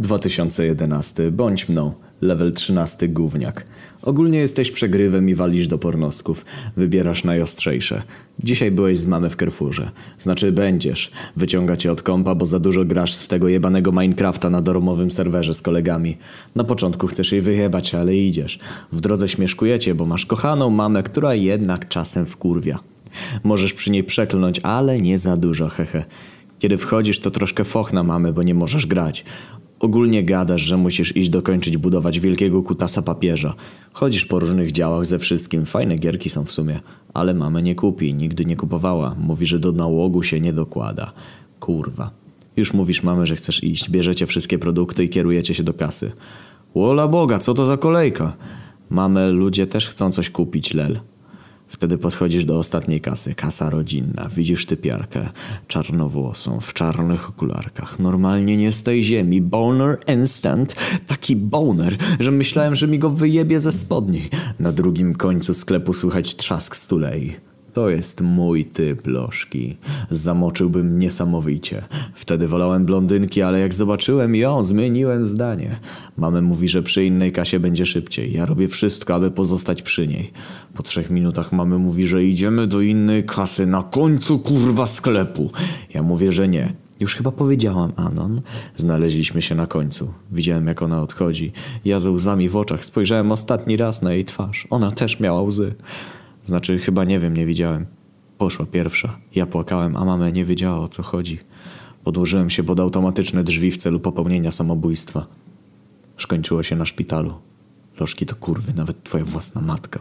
2011. Bądź mną. Level 13 gówniak. Ogólnie jesteś przegrywem i walisz do pornosków. Wybierasz najostrzejsze. Dzisiaj byłeś z mamy w Carrefourze. Znaczy będziesz. Wyciąga cię od kompa, bo za dużo grasz w tego jebanego Minecrafta na doromowym serwerze z kolegami. Na początku chcesz jej wyjebać, ale idziesz. W drodze śmieszkujecie, bo masz kochaną mamę, która jednak czasem wkurwia. Możesz przy niej przeklnąć, ale nie za dużo, hehe. Kiedy wchodzisz, to troszkę foch na mamy, bo nie możesz grać. Ogólnie gadasz, że musisz iść dokończyć budować wielkiego kutasa papieża. Chodzisz po różnych działach ze wszystkim, fajne gierki są w sumie. Ale mamy nie kupi, nigdy nie kupowała. Mówi, że do nałogu się nie dokłada. Kurwa. Już mówisz mamy, że chcesz iść, bierzecie wszystkie produkty i kierujecie się do kasy. Wola Boga, co to za kolejka? Mamy, ludzie też chcą coś kupić, lel. Wtedy podchodzisz do ostatniej kasy. Kasa rodzinna. Widzisz typiarkę. Czarnowłosą, w czarnych okularkach. Normalnie nie z tej ziemi. Boner instant. Taki boner, że myślałem, że mi go wyjebie ze spodni. Na drugim końcu sklepu słychać trzask stulei. To jest mój typ lożki. Zamoczyłbym niesamowicie. Wtedy wolałem blondynki, ale jak zobaczyłem ją, zmieniłem zdanie. Mamy mówi, że przy innej kasie będzie szybciej. Ja robię wszystko, aby pozostać przy niej. Po trzech minutach mamy mówi, że idziemy do innej kasy na końcu kurwa sklepu. Ja mówię, że nie. Już chyba powiedziałam, Anon. Znaleźliśmy się na końcu. Widziałem, jak ona odchodzi. Ja ze łzami w oczach spojrzałem ostatni raz na jej twarz. Ona też miała łzy. Znaczy, chyba nie wiem, nie widziałem. Poszła pierwsza. Ja płakałem, a mama nie wiedziała o co chodzi. Podłożyłem się pod automatyczne drzwi w celu popełnienia samobójstwa. Skończyło się na szpitalu. Lożki to kurwy, nawet twoja własna matka.